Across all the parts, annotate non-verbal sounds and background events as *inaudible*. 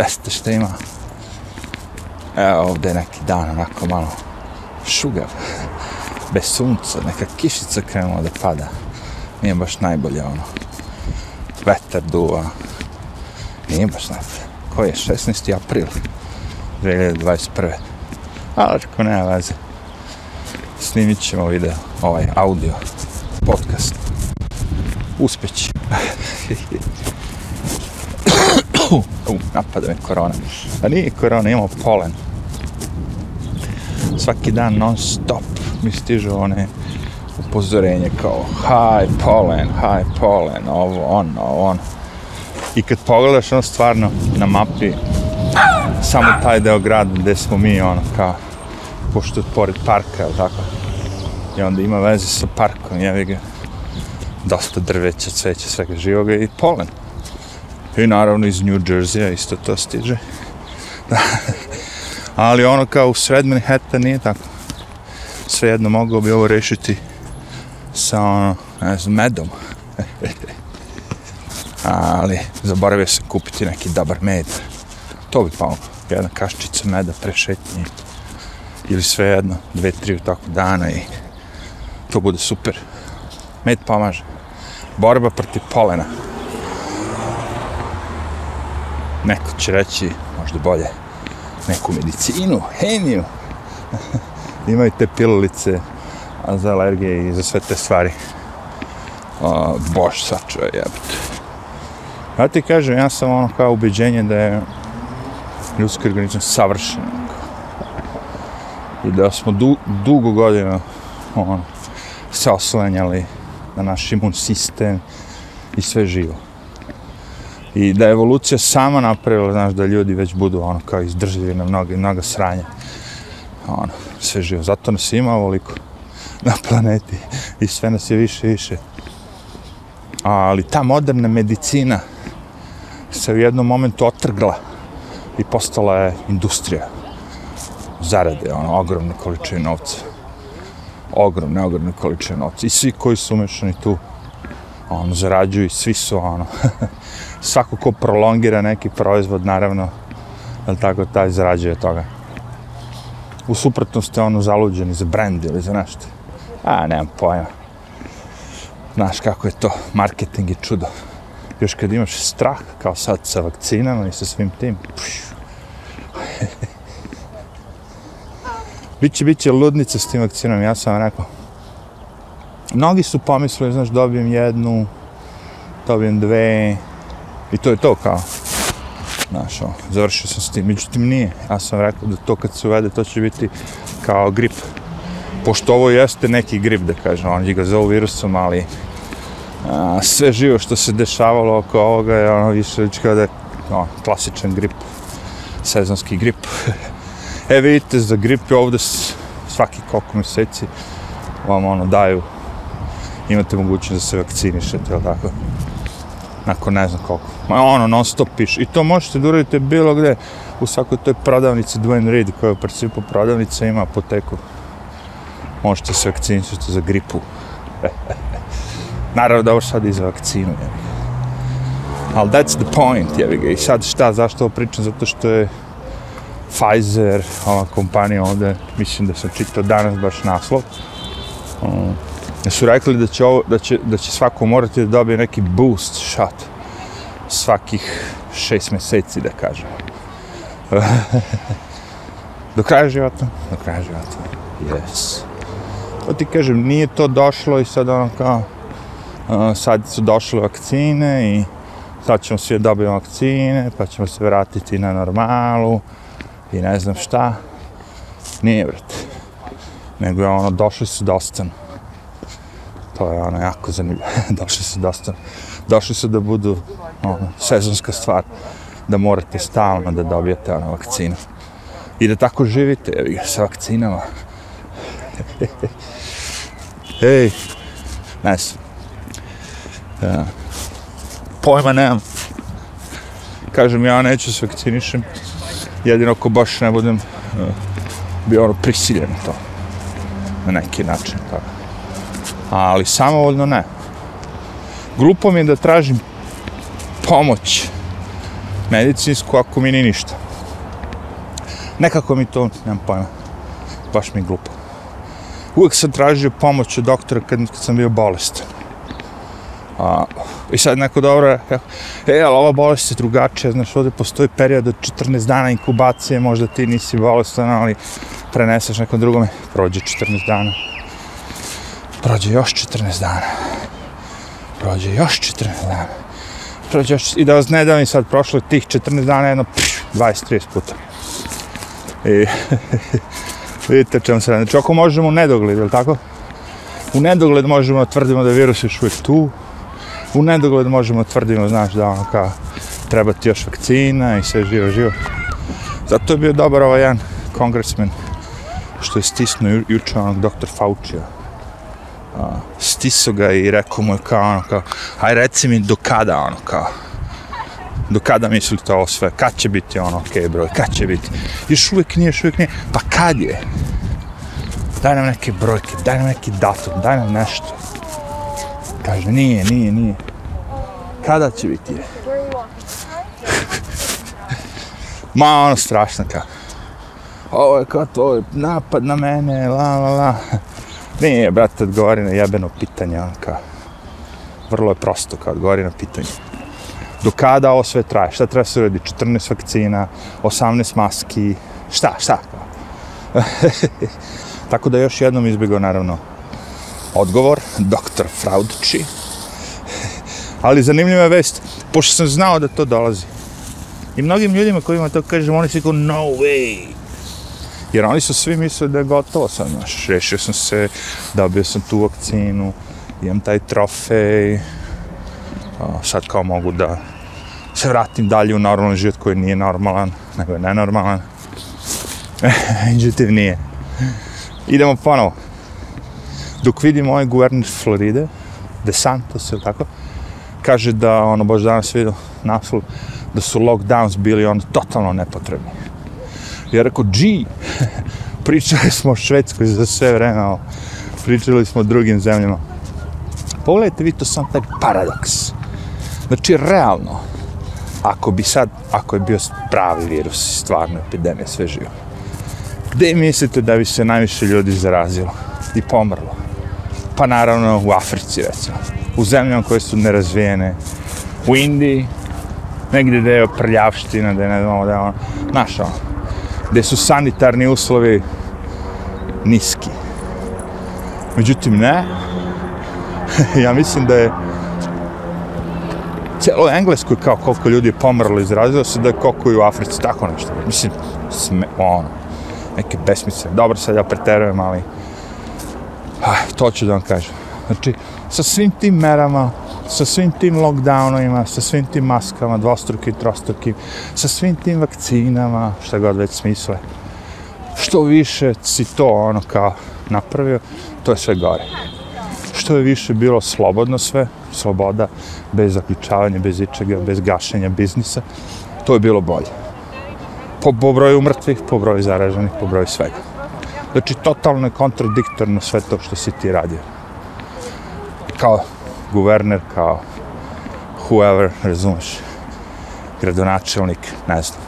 Peste što ima. Evo ovdje neki dan onako malo šugav. Bez sunca, neka kišica krenula da pada. Nije baš najbolje ono. Vetar duva. Nije baš najbolje. Koji je 16. april 2021. Ali ako nema veze. Snimit ćemo video, ovaj audio, podcast. Uspeć. *laughs* U, napada me korona. A nije korona, imamo polen. Svaki dan non stop mi stižu one upozorenje kao high pollen, high pollen, ovo, ono, ono. I kad pogledaš ono stvarno na mapi, samo taj deo grada gde smo mi, ono, kao, pošto je pored parka, ili tako. I onda ima veze sa parkom, jevi ga, dosta drveća, cveća, svega živoga i polen. I naravno iz New Jersey-a isto to stiže. *laughs* Ali ono kao u sred Manhattan nije tako. Svejedno mogao bi ovo rešiti sa ono, ne znam, medom. *laughs* Ali zaboravio sam kupiti neki dobar med. To bi pomoglo. Jedna kaščica meda pre šetnje. Ili svejedno, dve, tri tako dana i to bude super. Med pomaže. Borba protiv polena neko će reći, možda bolje, neku medicinu, hemiju. *laughs* Imaju te pilulice za alergije i za sve te stvari. O, bož, sačuva jebate. Ja ti kažem, ja sam ono kao ubeđenje da je ljudski organizam savršen. I da smo du, dugo godina ono, se oslanjali na naš imun sistem i sve živo i da je evolucija sama napravila, znaš, da ljudi već budu ono kao izdržljivi na mnoga, mnoga sranja. Ono, sve živo. Zato nas ima ovoliko *laughs* na planeti i sve nas je više i više. Ali ta moderna medicina se u jednom momentu otrgla i postala je industrija zarade, ono, ogromne količine novca. Ogromne, ogromne količine novca. I svi koji su umešani tu, ono, zarađuju svi su, ono, *laughs* svako ko prolongira neki proizvod, naravno, jel tako, taj zarađuje toga. U suprotnosti ono zaluđeni za brand ili za nešto. A, nemam pojma. Znaš kako je to, marketing je čudo. Još kad imaš strah, kao sad sa vakcinama i sa svim tim, *laughs* Biće, biće ludnica s tim vakcinom, ja sam rekao. Mnogi su pomislili, znaš, dobijem jednu, dobijem dve, I to je to kao. Znaš, o, završio sam s tim. Međutim, nije. Ja sam rekao da to kad se uvede, to će biti kao grip. Pošto ovo jeste neki grip, da kažem, oni ga zovu virusom, ali a, sve živo što se dešavalo oko ovoga je ono više već kao da je klasičan grip, sezonski grip. *laughs* e, vidite, za grip je ovde svaki koliko meseci vam ono daju, imate mogućnost da se vakcinišete, ili tako? nakon ne znam koliko. Ma ono, non stop piše. I to možete da uradite bilo gde, u svakoj toj prodavnici Dwayne Reed, koja u principu prodavnica ima apoteku. Možete se vakcinisati za gripu. *laughs* Naravno da ovo sad i za vakcinu, jel? Ali that's the point, jevi ga. I sad šta, zašto ovo pričam? Zato što je Pfizer, ova kompanija ovde, mislim da sam čitao danas baš naslov, um, su rekli da će, ovo, da će, da će svako morati da dobije neki boost shot svakih šest meseci, da kažem. *laughs* do kraja života? Do kraja života. Yes. To ti kažem, nije to došlo i sad ono kao, uh, sad su došle vakcine i sad ćemo svi dobiti vakcine, pa ćemo se vratiti na normalu i ne znam šta. Nije, vrati. Nego je ono, došli su da ostanu to je ono jako zanimljivo. *laughs* došli su dosta, došli su da budu ono, sezonska stvar, da morate stalno da dobijete ono vakcinu. I da tako živite, evi ga, sa vakcinama. *laughs* Ej, ne znam. Ja. Pojma nemam. Kažem, ja neću se vakcinišem. Jedino ako baš ne budem uh, bio ono prisiljen to. Na neki način, tako ali samovoljno ne. Glupo mi je da tražim pomoć medicinsku ako mi ni ništa. Nekako mi to, nemam pojma, baš mi je glupo. Uvijek sam tražio pomoć od doktora kad, kad sam bio bolestan. A, I sad neko dobro je, e, ali ova bolest je drugačija, znaš, ovdje postoji period od 14 dana inkubacije, možda ti nisi bolestan, ali preneseš nekom drugome, prođe 14 dana. Prođe još 14 dana. Prođe još 14 dana. Prođe još, i da vas ne davim sad, prošlo tih 14 dana, jedno, 20-30 puta. I, e, *laughs* vidite čemu se radi. Znači, ako možemo u nedogled, je tako? U nedogled možemo tvrdimo da je virus još uvijek tu, u nedogled možemo tvrdimo, znaš, da ono kao treba ti još vakcina i sve živo, živo. Zato je bio dobar ovaj jedan kongresmen što je stisnuo ju, juče onog doktor Faucija. Stiso ga i rekao mu je kao ono kao, aj reci mi do kada ono kao, do kada mislite ovo sve, kad će biti ono, ok broj, kad će biti, još uvijek nije, još uvijek nije, pa kad je? Daj nam neke brojke, daj nam neki datum, daj nam nešto. Kaže, nije, nije, nije. Kada će biti je? *laughs* Ma, ono strašno kao. Ovo je kao to, je napad na mene, la, la, la. Ne, brate, odgovori na jebeno pitanje, Anka. Vrlo je prosto kao odgovori na pitanje. Do kada ovo sve traje? Šta treba se uredi? 14 vakcina, 18 maski, šta, šta? *laughs* Tako da još jednom izbjegao, naravno, odgovor, doktor Fraudči. Ali zanimljiva je vest, pošto sam znao da to dolazi. I mnogim ljudima kojima to kažem, oni su kao, no way. Jer oni su svi mislili da je gotovo sad, znaš, rešio sam se, dobio sam tu vakcinu, imam taj trofej, a, sad kao mogu da se vratim dalje u normalan život koji nije normalan, nego je nenormalan. *laughs* Međutim, nije. Idemo ponovo dok vidimo ovaj guverner Floride, DeSantis, ili tako, kaže da, ono, baš danas vidio naslov, da su lockdowns bili ono totalno nepotrebni. Ja rekao, G, pričali smo o Švedskoj za sve vreme, pričali smo o drugim zemljama. Pogledajte vi to sam taj paradoks. Znači, realno, ako bi sad, ako je bio pravi virus, stvarno epidemija, sve živo, gde mislite da bi se najviše ljudi zarazilo i pomrlo? pa naravno u Africi recimo, u zemljama koje su nerazvijene, u Indiji, negdje gde je prljavština, gde ne znamo da je ono, naša ono, gde su sanitarni uslovi niski. Međutim, ne, *laughs* ja mislim da je cijelo Engleskoj kao koliko ljudi je pomrlo izrazilo se da je koliko i u Africi, tako nešto. Mislim, sme, ono, neke besmice. Dobro, sad ja preterujem, ali Ah, to ću da vam kažem. Znači, sa svim tim merama, sa svim tim lockdownovima, sa svim tim maskama, dvostrukim, trostrukim, sa svim tim vakcinama, šta god već smisle, što više si to ono kao napravio, to je sve gore. Što je više bilo slobodno sve, sloboda, bez zaključavanja, bez ičega, bez gašenja biznisa, to je bilo bolje. Po, po broju mrtvih, po broju zaraženih, po broju svega. Znači, totalno je kontradiktorno sve to što si ti radio. Kao guverner, kao whoever, razumeš, gradonačelnik, ne znam.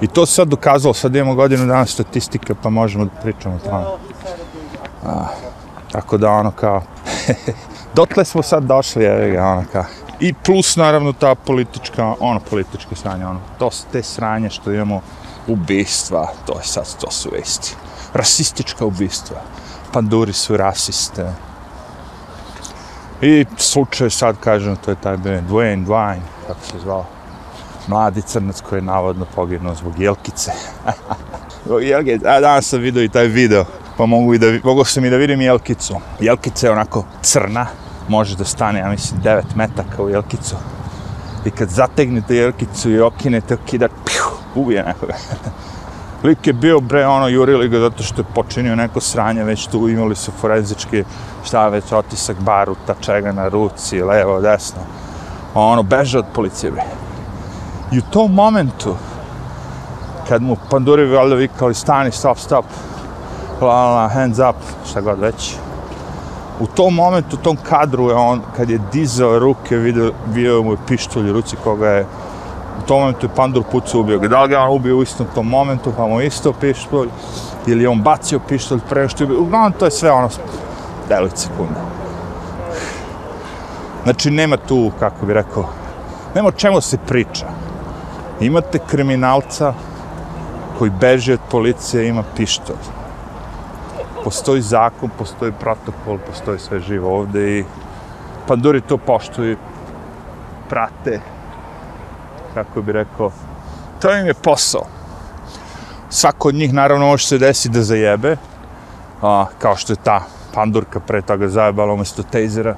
I to se sad dokazalo, sad imamo godinu dana statistika, pa možemo da pričamo o tome. A, tako da ono kao, *laughs* dotle smo sad došli, evo ga, ono kao. I plus, naravno, ta politička, ono, politička sranja, ono, to te sranje što imamo, ubistva, to je sad, to su vesti. Rasistička ubistva. Panduri su rasiste. I slučaj sad, kažem, to je taj Ben Dwayne, Dwayne, kako se zvao. Mladi crnac koji je navodno poginuo zbog jelkice. *laughs* zbog jelkice. A danas sam vidio i taj video. Pa mogu, i da, mogu sam i da vidim jelkicu. Jelkica je onako crna. Može da stane, ja mislim, 9 metaka u jelkicu. I kad zategnete jelkicu i okinete okidar, ubije nekoga. *laughs* Lik je bio bre, ono, jurili ga zato što je počinio neko sranje, već tu imali su forenzički, šta već, otisak baruta, čega na ruci, levo, desno. Ono, beže od policije, bre. I u tom momentu, kad mu panduri valjda vikali, stani, stop, stop, la, la, hands up, šta god već. U tom momentu, u tom kadru je on, kad je dizao ruke, video, bio mu je pištolj u ruci koga je tom momentu je pandur pucao ubio ga. Da li ga on ubio u istom tom momentu, pa mu isto pištolj, ili je on bacio pištolj pre što je ubio. Uglavnom, to je sve ono, delit sekunde. Znači, nema tu, kako bi rekao, nema o čemu se priča. Imate kriminalca koji beže od policije, ima pištolj. Postoji zakon, postoji protokol, postoji sve živo ovde i panduri to poštuju, prate, kako bi rekao, to im je posao. Svako od njih naravno može se desiti da zajebe, a, kao što je ta pandurka pre toga zajebala umjesto tejzera,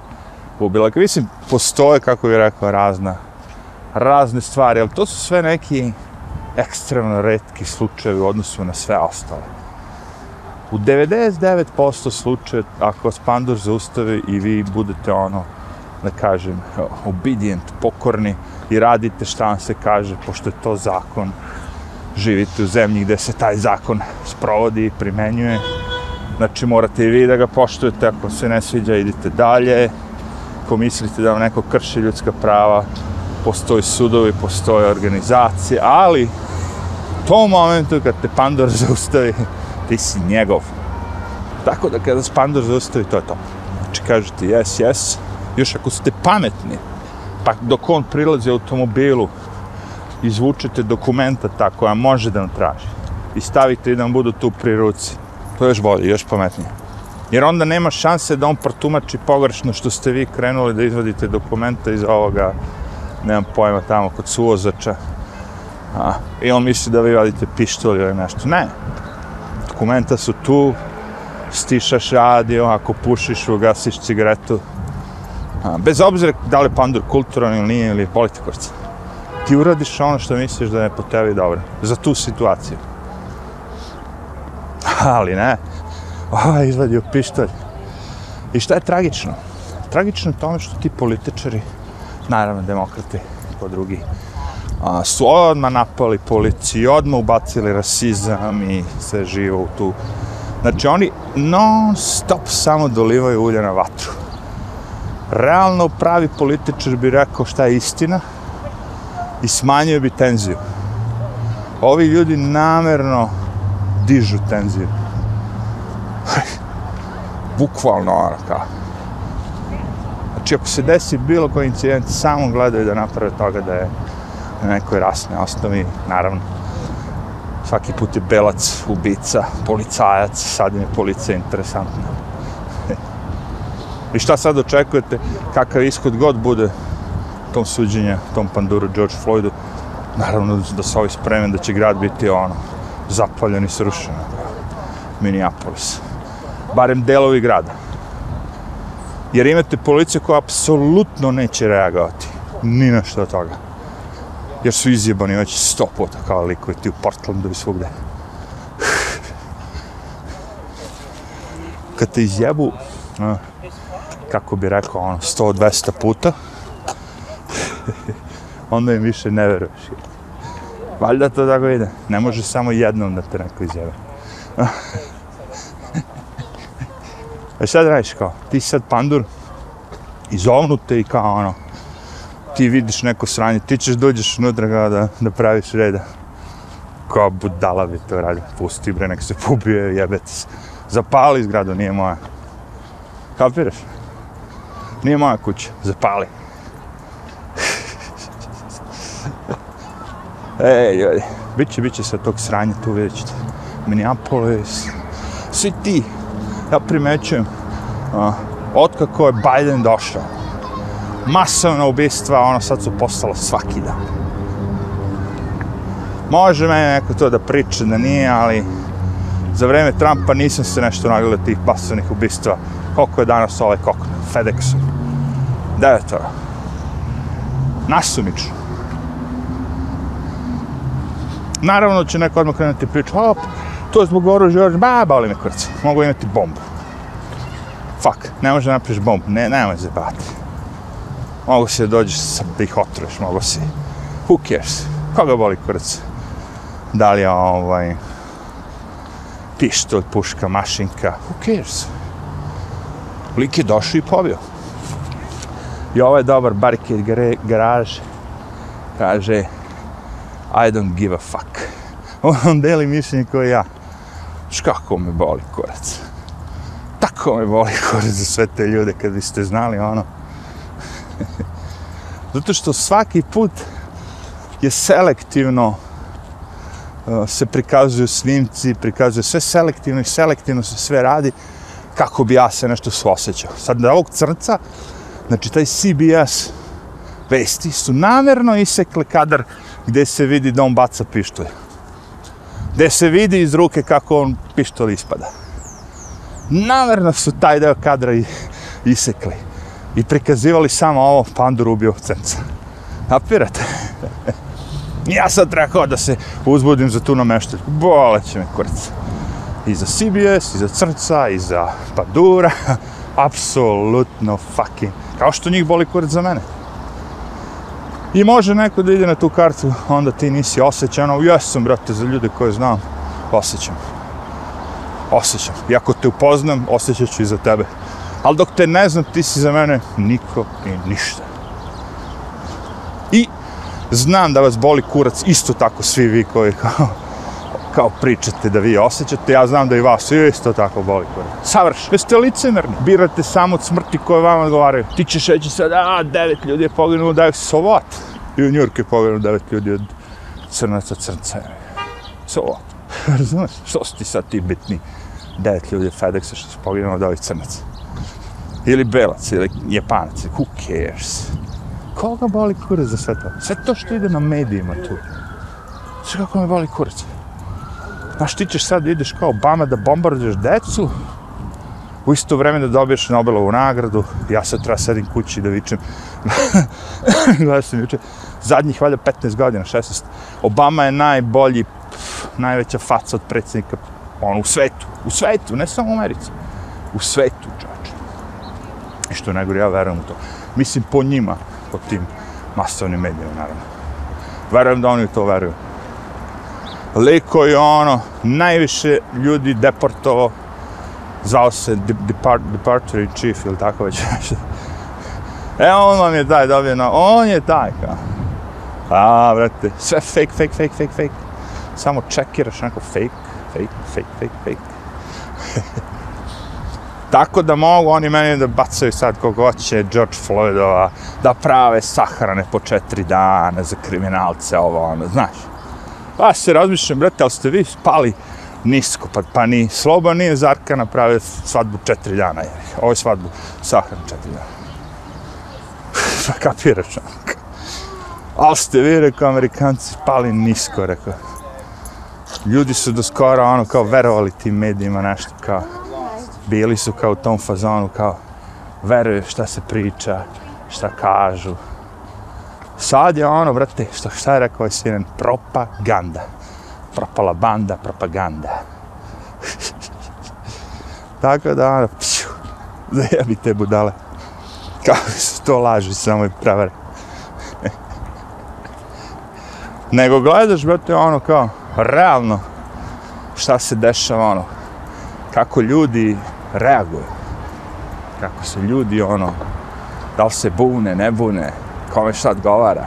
ubila ga. Mislim, postoje, kako bih rekao, razna, razne stvari, ali to su sve neki ekstremno redki slučajevi u odnosu na sve ostale. U 99% slučaje, ako vas pandur zaustavi i vi budete ono, da kažem, obedient, pokorni i radite šta vam se kaže, pošto je to zakon, živite u zemlji gde se taj zakon sprovodi i primenjuje, znači morate i vi da ga poštujete, ako se ne sviđa idite dalje, ako mislite da vam neko krši ljudska prava, postoji sudovi, postoje organizacije, ali u tom momentu kad te Pandor *laughs* zaustavi, ti si njegov. Tako da kada se Pandor zaustavi, to je to. Znači kažete yes, yes, još ako ste pametni, pa dok on prilazi automobilu, izvučete dokumenta ta koja može da nam traži i stavite i da vam budu tu pri ruci. To je još bolje, još pametnije. Jer onda nema šanse da on protumači pogrešno što ste vi krenuli da izvadite dokumenta iz ovoga, nemam pojma, tamo kod suvozača. A, I on misli da vi vadite pištolj ili nešto. Ne. Dokumenta su tu, stišaš radio, ako pušiš, ugasiš cigaretu. Bez obzira da li pandur kulturan ili nije, ili politikovac, Ti uradiš ono što misliš da je po tebi dobro. Za tu situaciju. Ali ne, ovaj izvadio pištolj. I šta je tragično? Tragično je tome što ti političari, naravno demokrati, po drugi, a, su odmah napali policiju, odmah ubacili rasizam i sve živo u tu. Znači oni non stop samo dolivaju ulje na vatru. Realno pravi političar bi rekao šta je istina i smanjio bi tenziju. Ovi ljudi namerno dižu tenziju. *laughs* Bukvalno ono kao. Znači ako se desi bilo koji incident, samo gledaju da naprave toga da je na nekoj rasne osnovi, naravno. Svaki put je belac, ubica, policajac, sad mi je policija interesantna. I šta sad očekujete, kakav ishod god bude tom suđenja, tom panduru George Floydu, naravno da se ovi spremen da će grad biti ono, zapaljen i srušen. Minneapolis. Barem delovi grada. Jer imate policiju koja apsolutno neće reagovati. Ni na što od toga. Jer su izjebani već sto puta kao likovi ti u Portlandu i svugde. Kad te izjebu, kako bi rekao, ono, 100-200 puta, *laughs* onda im više ne veruješ. Valjda to tako ide. Ne može samo jednom da te neko izjave. A *laughs* e sad radiš kao? Ti sad pandur izovnute i kao ono, ti vidiš neko sranje, ti ćeš dođeš unutra kao da, da praviš reda. Kao budala bi to radi. Pusti bre, nek se pobije, jebete se. Zapali zgradu, nije moja. Kapiraš? Nije moja kuća, zapali. *laughs* Ej, ljudi, bit će, bit će sa tog sranja, tu vidjet ćete. Minneapolis, svi ti, ja primećujem, uh, otkako je Biden došao, masovna ubistva, ono sad su postala svaki dan. Može meni neko to da priča da nije, ali za vreme Trumpa nisam se nešto nagledao tih masovnih ubistva. Koliko je danas ovaj kokno? FedExu. Devetora. Nasumično. Naravno će neko odmah krenuti priču, op, to je zbog oružja, ba, boli me kurca, mogu imati bombu. Fuck, ne može napriš bombu, ne, nemoj zebati. Mogu se dođeš sa da mogu se. Who cares? Koga boli kurca? Da li je ovaj pištolj, puška, mašinka? Who cares? Lik je došao i pobio. I ovaj dobar barikad garaž. Kaže, I don't give a fuck. *laughs* On deli mišljenje koje ja. Znaš kako me boli kurac. Tako me boli kurac za sve te ljude kad biste znali ono. *laughs* Zato što svaki put je selektivno uh, se prikazuju snimci, prikazuje sve selektivno i selektivno se sve radi kako bi ja se nešto suosećao. Sad da ovog crnca, znači taj CBS vesti su namjerno isekle kadar gdje se vidi da on baca pištolj. Gdje se vidi iz ruke kako on pištolj ispada. Namjerno su taj deo kadra isekli. I prikazivali samo ovo pandur ubio crnca. Napirate? *laughs* ja sad treba da se uzbudim za tu nameštelju. Boleće me kurca. I za CBS, i za crnca, i za Padura, *laughs* Apsolutno fucking. Kao što njih boli kurac za mene. I može neko da ide na tu kartu, onda ti nisi osjećan, ali jesam, brate, za ljude koje znam, osjećam. Osjećam. I ako te upoznam, osjećat ću i za tebe. Ali dok te ne znam, ti si za mene niko i ništa. I znam da vas boli kurac, isto tako svi vi koji kao, kao pričate da vi osjećate, ja znam da i vas isto tako boli kurac. Savrš, jeste licemerni, birate samo od smrti koje vam odgovaraju. Ti ćeš reći sad, a, devet ljudi je poginulo, da je so what? I u Njurku je poginulo devet ljudi od crnaca crnca. So? Razumeš, *laughs* što su ti sad ti bitni? Devet ljudi od FedExa što su poginulo od ovih crnaca. Ili belac, ili japanac, who cares? Koga boli kurac za sve to? Sve to što ide na medijima tu. Sve kako me boli kurac? Znaš, ti ćeš sad ideš kao Obama da bombarduješ decu, u isto vreme da dobiješ Nobelovu nagradu, ja sad treba sedim kući da vičem, *laughs* gledao sam juče, zadnjih valjda 15 godina, 16, Obama je najbolji, pf, najveća faca od predsjednika on, u svetu, u svetu, ne samo u Americi, u svetu, čače. I što najgore, ja verujem u to. Mislim, po njima, po tim masovnim medijima, naravno. Verujem da oni to veruju Liko je ono najviše ljudi deportovo, zvao se depart, Departure in Chief ili tako već e on vam je taj dobio na on je taj kao a brate, sve fake fake fake fake fake. Samo čekiraš neko fake fake fake fake fake. *laughs* Tako da mogu oni meni da bacaju sad kogo hoće George Floydova, da prave sahrane po četiri dana za kriminalce, ovo ono, znaš. Pa se razmišljam, brate, ali ste vi spali nisko, pa, pa ni Sloba nije Zarka napravio svadbu četiri dana, jer ovo je svadbu sahran četiri dana. pa kapiraš, ali ste vi, rekao, amerikanci, spali nisko, rekao. Ljudi su do skora, ono, kao, verovali tim medijima, nešto, kao, bili su kao u tom fazonu, kao, veruju šta se priča, šta kažu, Sad je ono, brate, što šta je rekao je sinen, propaganda. Propala banda, propaganda. *laughs* Tako da, ono, pšu, zajebi te budale. Kako su to laži, samo i pravare. *laughs* Nego gledaš, brate, ono kao, realno, šta se dešava, ono, kako ljudi reaguju. Kako se ljudi, ono, da li se bune, ne bune, kome šta odgovara.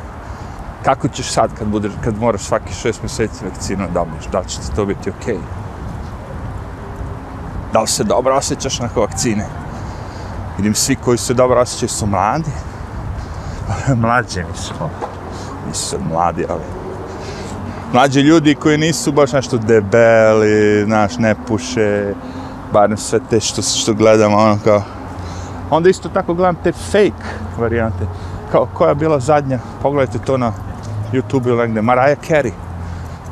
Kako ćeš sad kad, budeš, kad moraš svaki šest mjeseci vakcinu dobiješ? Da li će ti to biti okej? Okay? Da li se dobro osjećaš nakon vakcine? Vidim, svi koji se dobro osjećaju su mladi. *laughs* Mlađi smo. Nisu sad mladi, ali... Mlađi ljudi koji nisu baš nešto debeli, znaš, ne puše, bar sve te što, što gledamo, ono kao... Onda isto tako gledam te fake varijante kao koja je bila zadnja, pogledajte to na YouTube ili negde, Mariah Carey.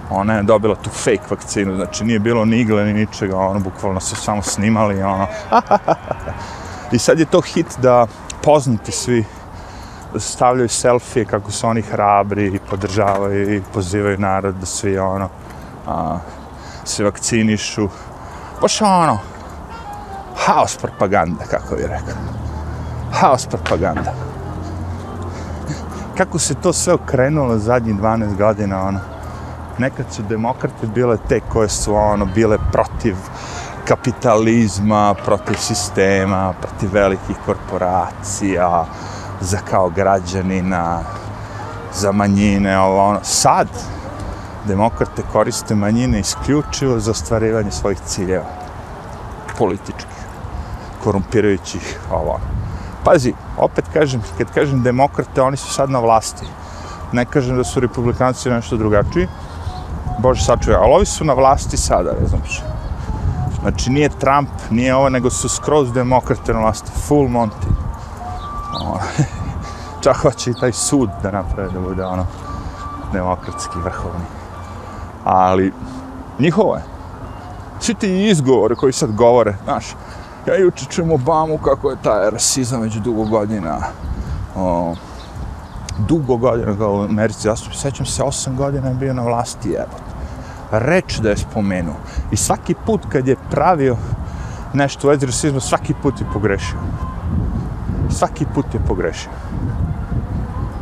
Ona je dobila tu fake vakcinu, znači nije bilo ni igle ni ničega, ono, bukvalno su samo snimali, ono. *laughs* I sad je to hit da poznati svi stavljaju selfije kako su oni hrabri i podržavaju i pozivaju narod da svi, ono, a, se vakcinišu. Baš ono, haos propaganda, kako bih rekao. Haos propaganda kako se to sve okrenulo zadnjih 12 godina, ono. Nekad su demokrate bile te koje su, ono, bile protiv kapitalizma, protiv sistema, protiv velikih korporacija, za kao građanina, za manjine, ovo, ono. Sad, demokrate koriste manjine isključivo za ostvarivanje svojih ciljeva. Političkih, korumpirajućih, ovo. Pazi, opet kažem, kad kažem demokrate, oni su sad na vlasti. Ne kažem da su republikanci nešto drugačiji. Bože, sačuje, ali ovi su na vlasti sada, ne znam. Znači, nije Trump, nije ovo, nego su skroz demokrate na vlasti. Full Monty. Ono, *laughs* čak hoće i taj sud da naprave da bude ono demokratski vrhovni. Ali, njihovo je. Svi ti izgovori koji sad govore, znaš, ja juče čujem Obamu kako je taj rasizam već dugo godina. O, dugo godina kao u Americi, ja sećam se, osam godina je bio na vlasti, evo. Reč da je spomenuo. I svaki put kad je pravio nešto u vezi rasizma, svaki put je pogrešio. Svaki put je pogrešio.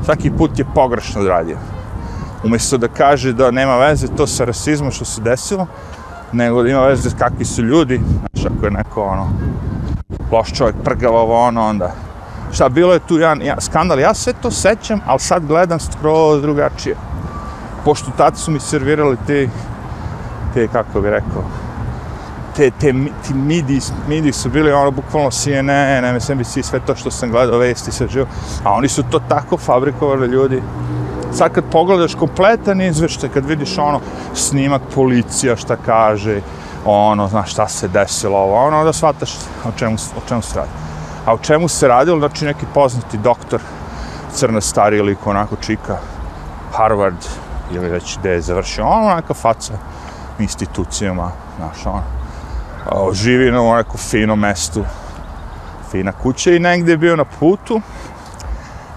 Svaki put je pogrešno odradio. Umjesto da kaže da nema veze to sa rasizmom što se desilo, nego da ima veze kakvi su ljudi, znaš, ako je neko, ono, loš čovjek, prgavo ovo, ono, onda, šta, bilo je tu jedan, ja, skandal, ja sve to sećam, ali sad gledam skroz drugačije. Pošto tad su mi servirali te, te, kako bi rekao, te, te, ti midi, midi su bili ono bukvalno CNN, MSNBC, sve to što sam gledao, vesti, sve živo. A oni su to tako fabrikovali ljudi. Sad kad pogledaš kompletan izveštaj, kad vidiš ono snimak policija šta kaže, ono, znaš šta se desilo, ovo, ono, da shvataš o čemu, o čemu se radi. A o čemu se radilo, znači neki poznati doktor, crna stari ili onako čika, Harvard, ili već gde je završio, ono, neka faca institucijama, znaš, ono, o, živi na nekom finom mestu, fina kuća i negdje je bio na putu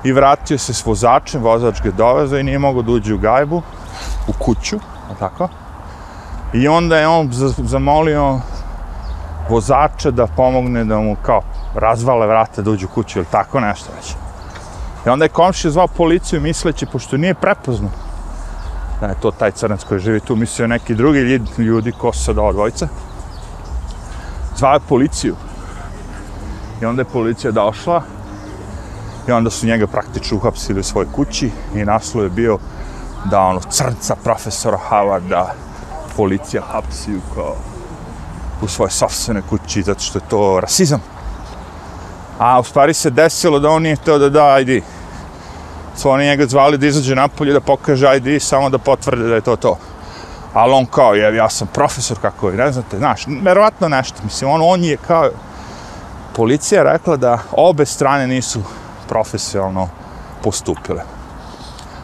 i vratio se s vozačem, vozač ga doveza i nije mogao da uđe u gajbu, u kuću, a tako? I onda je on zamolio vozača da pomogne da mu kao razvale vrate da uđe u kuću ili tako nešto već. I onda je komšija zvao policiju misleći, pošto nije prepoznao da je to taj crnac koji živi tu, mislio neki drugi ljudi, ko su sad ova dvojica, zvao je policiju. I onda je policija došla i onda su njega praktično uhapsili u svojoj kući i naslov je bio da ono crnca profesora Havarda policija hapsi u kao u svoje sobstvene kući zato što je to rasizam. A u stvari se desilo da on nije to da da ID. Svo oni njega zvali da izađe napolje da pokaže ID samo da potvrde da je to to ali on kao, je, ja sam profesor, kako je, ne znate, znaš, verovatno nešto, mislim, on, on je kao, policija rekla da obe strane nisu profesionalno postupile.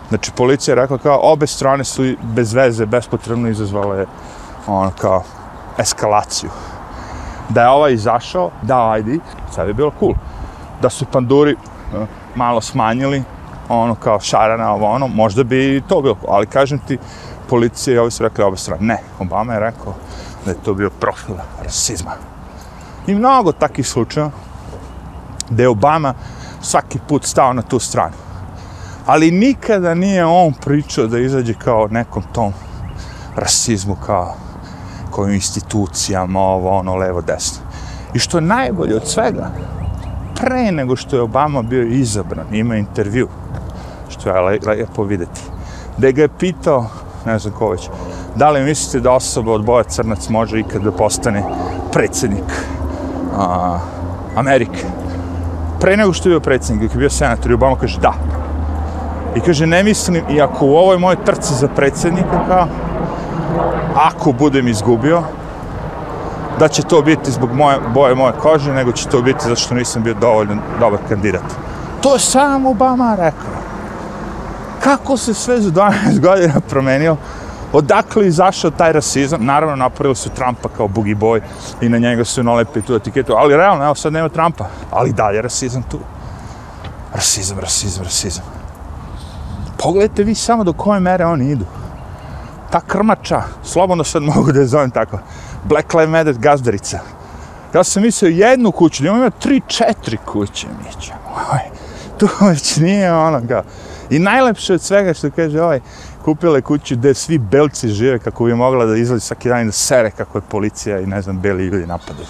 Znači, policija je rekla kao, obe strane su bez veze, bespotrebno izazvale, ono, kao, eskalaciju. Da je ovaj izašao, da ajdi, sad je bilo cool. Da su panduri uh, malo smanjili, ono, kao šarana, ovo, ono, možda bi to bilo, ali kažem ti, policija i ovi su rekli obe strane. Ne, Obama je rekao da je to bio profil rasizma. I mnogo takih slučaja da je Obama svaki put stao na tu stranu. Ali nikada nije on pričao da izađe kao nekom tom rasizmu, kao kojim institucijama, ovo, ono, levo, desno. I što je najbolje od svega, pre nego što je Obama bio izabran, ima intervju, što je lepo videti, da ga je pitao ne znam ko već, da li mislite da osoba od boja crnac može ikad da postane predsjednik a, Amerike? Pre nego što je bio predsjednik, dok je bio senator, i Obama kaže da. I kaže, ne mislim, i ako u ovoj moje trci za predsjednika, kao, ako budem izgubio, da će to biti zbog moje, boje moje kože, nego će to biti zato što nisam bio dovoljno dobar kandidat. To je sam Obama rekao kako se sve za 12 godina promenio, odakle izašao taj rasizam, naravno napravili su Trumpa kao boogie boy i na njega su nalepi tu etiketu, ali realno, evo sad nema Trumpa, ali dalje rasizam tu. Rasizam, rasizam, rasizam. Pogledajte vi samo do koje mere oni idu. Ta krmača, slobodno sad mogu da je zovem tako, Black Lives Matter gazdarica. Ja sam mislio jednu kuću, da imamo tri, četiri kuće, mi ćemo. Tu već nije ono kao, I najlepše od svega što kaže ovaj, kupila je kuću gde svi belci žive kako bi mogla da izlazi svaki dan da sere kako je policija i ne znam, beli ljudi napadaju.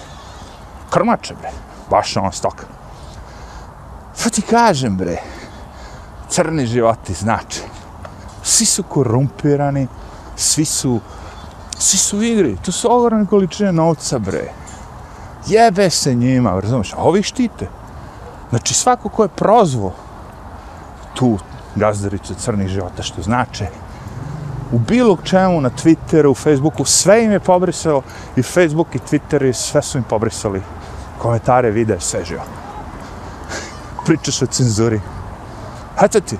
Krmače, bre. Baš ono stoka. Što ti kažem, bre? Crni životi znači. Svi su korumpirani, Svi su, svi su u igri, to su ogromne količine novca, bre. Jebe se njima, razumiješ, a ovi štite. Znači, svako ko je prozvo tu gazdaricu crnih života, što znače, u bilo čemu, na Twitteru, u Facebooku, sve im je pobrisao i Facebook i Twitter i sve su im pobrisali komentare, videe, sve živo. Pričaš o cenzuri. Hajde ti.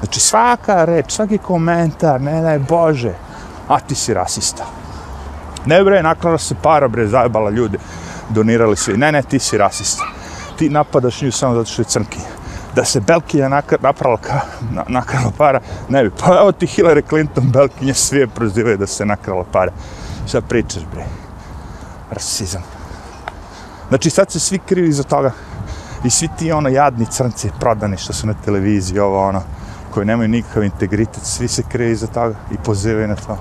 Znači svaka reč, svaki komentar, ne daj Bože, a ti si rasista. Ne bre, naklada se para, bre, zajebala ljudi, donirali svi. Ne, ne, ti si rasista. Ti napadaš nju samo zato što je crnkinja da se Belkinja naprala ka, na, nakrala para, ne bi. Pa evo ti Hillary Clinton, Belkinja, svi je prozivaju da se nakrala para. Šta pričaš, bre? Rasizam. Znači, sad se svi krivi za toga. I svi ti ono jadni crnci prodani što su na televiziji, ovo ono, koji nemaju nikakav integritet, svi se krivi za toga i pozivaju na to.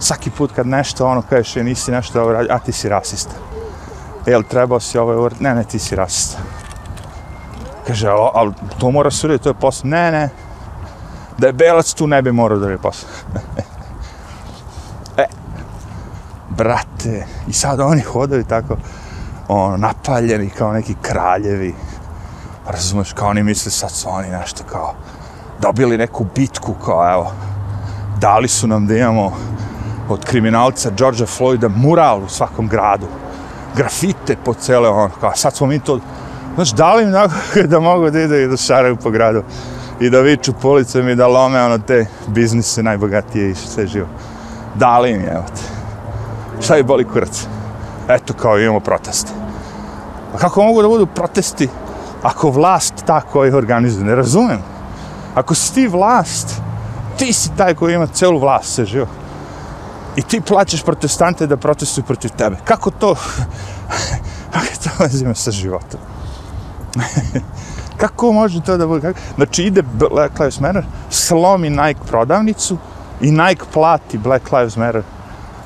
Svaki put kad nešto ono kažeš, je nisi nešto dobro, a ti si rasista. Jel, trebao si ovo, ovo, ne, ne, ti si rasista. Kaže, ali to mora se urediti, to je posao. Ne, ne. Da je belac tu ne bi morao da je posao. *laughs* e, brate, i sad oni hodaju tako, ono, napaljeni kao neki kraljevi. Pa razumeš, kao oni misle sad su oni nešto kao dobili neku bitku, kao evo, dali su nam da imamo od kriminalca Georgea Floyda mural u svakom gradu. Grafite po cele ono, kao sad smo mi to Znaš, da li im da mogu da ide i da šaraju po gradu i da viču policom i da lome ono te biznise najbogatije i sve živo. Da li im je, evo te. Šta je boli kurac? Eto kao imamo proteste. A kako mogu da budu protesti ako vlast ta koja ih organizuje? Ne razumem. Ako si ti vlast, ti si taj koji ima celu vlast, sve živo. I ti plaćaš protestante da protestuju protiv tebe. Kako to? *laughs* Kako to vezime sa životom? *laughs* Kako može to da bude? Kako? Znači ide Black Lives Matter, slomi Nike prodavnicu i Nike plati Black Lives Matter,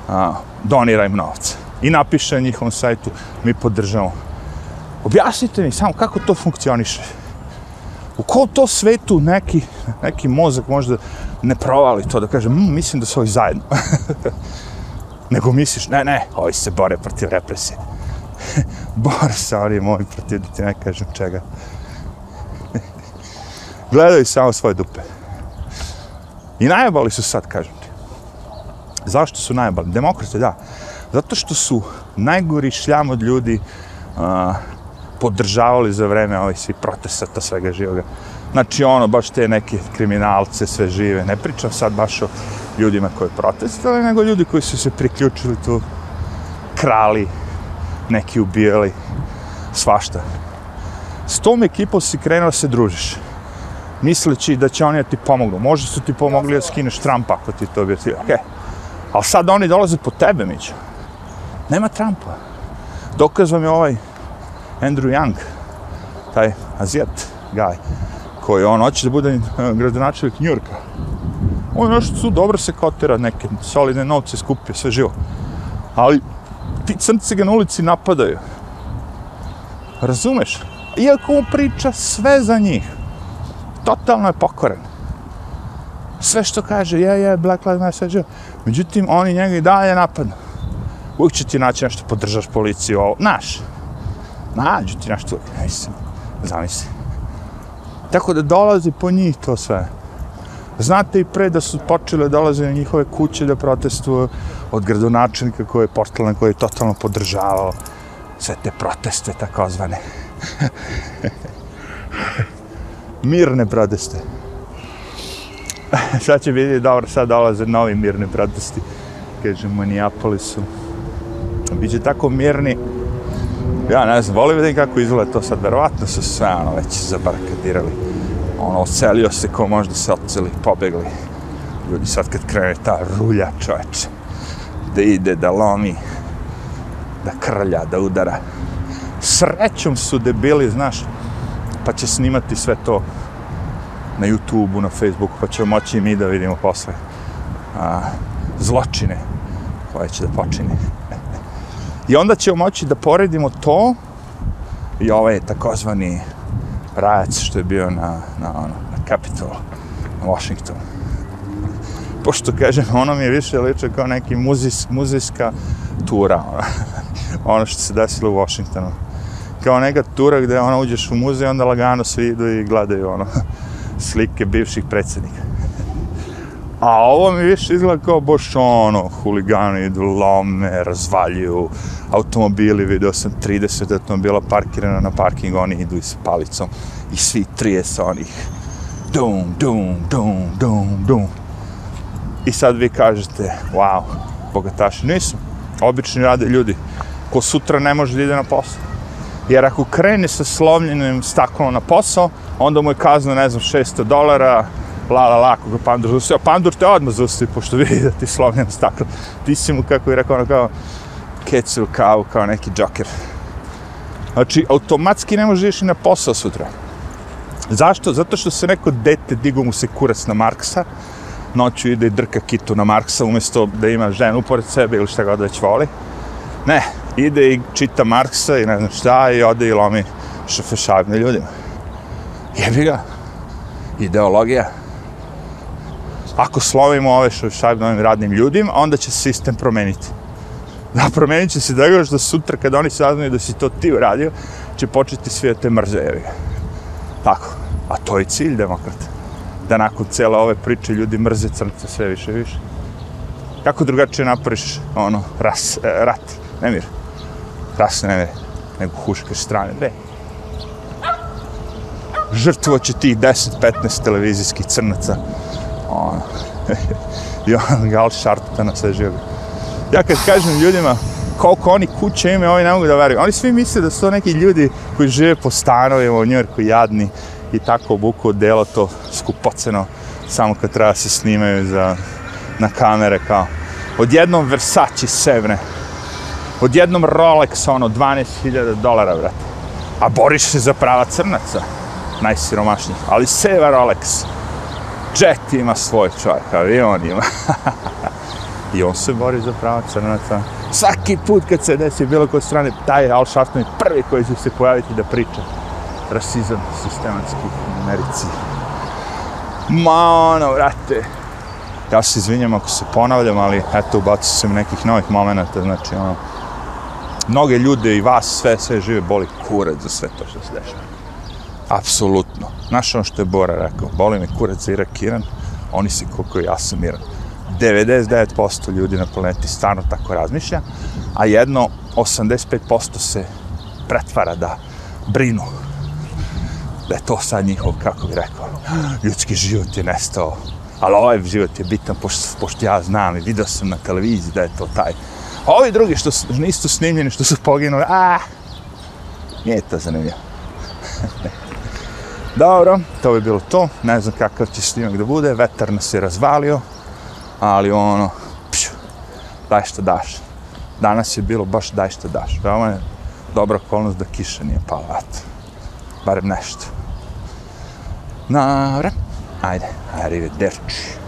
a, donira im novac. I napiše na njihovom sajtu, mi podržamo. Objasnite mi samo kako to funkcioniše. U kom to svetu neki, neki mozak možda ne provali to da kaže, mmm, mislim da su ovi zajedno. *laughs* Nego misliš, ne, ne, ovi se bore protiv represije. *laughs* Bor se oni moji pa protiv da ti ne kažem čega. Gledaju samo svoje dupe. I najebali su sad, kažem ti. Zašto su najebali? Demokrate, da. Zato što su najgori šljam od ljudi uh, podržavali za vreme ovih svih protestata svega živoga. Znači ono, baš te neke kriminalce sve žive. Ne pričam sad baš o ljudima koji protestovali, nego ljudi koji su se priključili tu krali, neki ubijali, svašta. S tom ekipom si krenuo da se družiš, misleći da će oni da ti pomognu. Možda su ti pomogli da skineš Trumpa, ako ti to objasnili. Okay. Ali sad oni dolaze po tebe, Mića. Nema Trumpa. Dokaz vam je ovaj Andrew Young, taj Azijat guy, koji on hoće da bude eh, gradonačelik Njurka. On nešto su dobro se kotira, neke solidne novce skupio, sve živo. Ali ti crnci ga na ulici napadaju. Razumeš? Iako on priča sve za njih. Totalno je pokoren. Sve što kaže, je, je, Black Lives Matter, sve. Međutim, oni njega i dalje napadnu. Uvijek će ti naći nešto, podržaš policiju, ovo, naš. Nađu ti nešto, mislim, zamisli. Tako da dolazi po njih to sve. Znate i pre da su počele dolaze na njihove kuće da protestuju od gradonačelnika koji je Portland, koji je totalno podržavao sve te proteste takozvane. *laughs* mirne proteste. *laughs* sad će biti dobro, sad dolaze novi mirni protesti. Kaže, u Minneapolisu. Biće tako mirni. Ja ne znam, volim vidim kako izgleda to sad. Verovatno su sve ono već zabarkadirali ono, ocelio se ko možda se oceli, pobegli. Ljudi sad kad krene ta rulja čoveče, da ide, da lomi, da krlja, da udara. Srećom su debili, znaš, pa će snimati sve to na YouTube-u, na Facebooku, pa ćemo moći i mi da vidimo posle a, zločine koje će da počine. I onda ćemo moći da poredimo to i ovaj takozvani rajac što je bio na, na, ono, na Capitol, na Washingtonu pošto kažem, *laughs* ono mi je više liče kao neki muzis, muzijska tura, ono, *laughs* ono što se desilo u Washingtonu. Kao neka tura gde ono uđeš u muzej, onda lagano svi idu i gledaju ono, *laughs* slike bivših predsjednika. A ovo mi više izgleda kao boš ono, huligani idu, lome, razvaljuju, automobili, video sam 30 automobila parkirana na parking, oni idu i s palicom i svi 30 onih dum, dum, dum, dum, dum. I sad vi kažete, wow, bogataši nisu. Obični rade ljudi ko sutra ne može da ide na posao. Jer ako krene sa slomljenim staklom na posao, onda mu je kazna, ne znam, 600 dolara, la la la, kako pandur zaustavi, a pandur te odmah zaustavi, pošto vidi da ti slomljeno staklo. Ti si mu, kako je rekao, ono kao, kecu kao, kao neki džoker. Znači, automatski ne možeš ići na posao sutra. Zašto? Zato što se neko dete digo mu se kurac na Marksa, noću ide i drka kitu na Marksa, umjesto da ima ženu pored sebe ili šta god već voli. Ne, ide i čita Marksa i ne znam šta i ode i lomi šafešavne ljudima. Jebi ga. Ideologija. Ako slovimo ove šafešavne ovim radnim ljudima, onda će sistem promeniti. Da, promenit će se da još da sutra kad oni saznaju da si to ti uradio, će početi svi da te mrze, jebi ga. Tako. A to je cilj demokrata. Da nakon cele ove priče ljudi mrze crnce sve više i više. Kako drugačije napraviš ono, ras, e, rat, nemir. Ras, nemir. Nego huškaš strane, bre. Žrtvo će tih 10-15 televizijskih crnaca. Ono. *laughs* Johan gal šartuta na sve živi. Ja kad kažem ljudima, koliko oni kuće imaju, oni ne mogu da veruju. Oni svi misle da su to neki ljudi koji žive po stanovima u Njorku, jadni i tako obuku delo to skupoceno, samo kad treba se snimaju za, na kamere kao odjednom Versace Sevne, odjednom Rolex, ono, 12.000 dolara, brate. A boriš se za prava crnaca, najsiromašnijih. Ali Seva Rolex, Jet ima svoj čovjek, avion ima. *laughs* I on se bori za prava crnaca. Svaki put kad se desi bilo koje strane, taj Al Sharpton je prvi koji će se pojaviti da priča. Rasizam sistematski u Americi. Ma ono, vrate. Ja se izvinjam ako se ponavljam, ali eto, ubacio sam nekih novih momenta, znači ono, mnoge ljude i vas sve, sve žive boli kurac za sve to što se dešava. Apsolutno. Znaš ono što je Bora rekao, boli me kurac za Irak Iran, oni se koliko ja sam miran. 99% ljudi na planeti stvarno tako razmišlja, a jedno 85% se pretvara da brinu. Da je to sad njihov, kako bi rekao, ljudski život je nestao, ali ovaj život je bitan, pošto, pošto ja znam i vidio sam na televiziji da je to taj. A ovi drugi što su, nisu snimljeni, što su poginuli, a nije to zanimljivo. *laughs* Dobro, to bi bilo to. Ne znam kakav će snimak da bude. Vetar nas je razvalio ali ono, pšu, daj što daš. Danas je bilo baš daj što daš. Veoma je dobra okolnost da kiša nije pala, eto. Barem nešto. Dobro, ajde, arrivederci.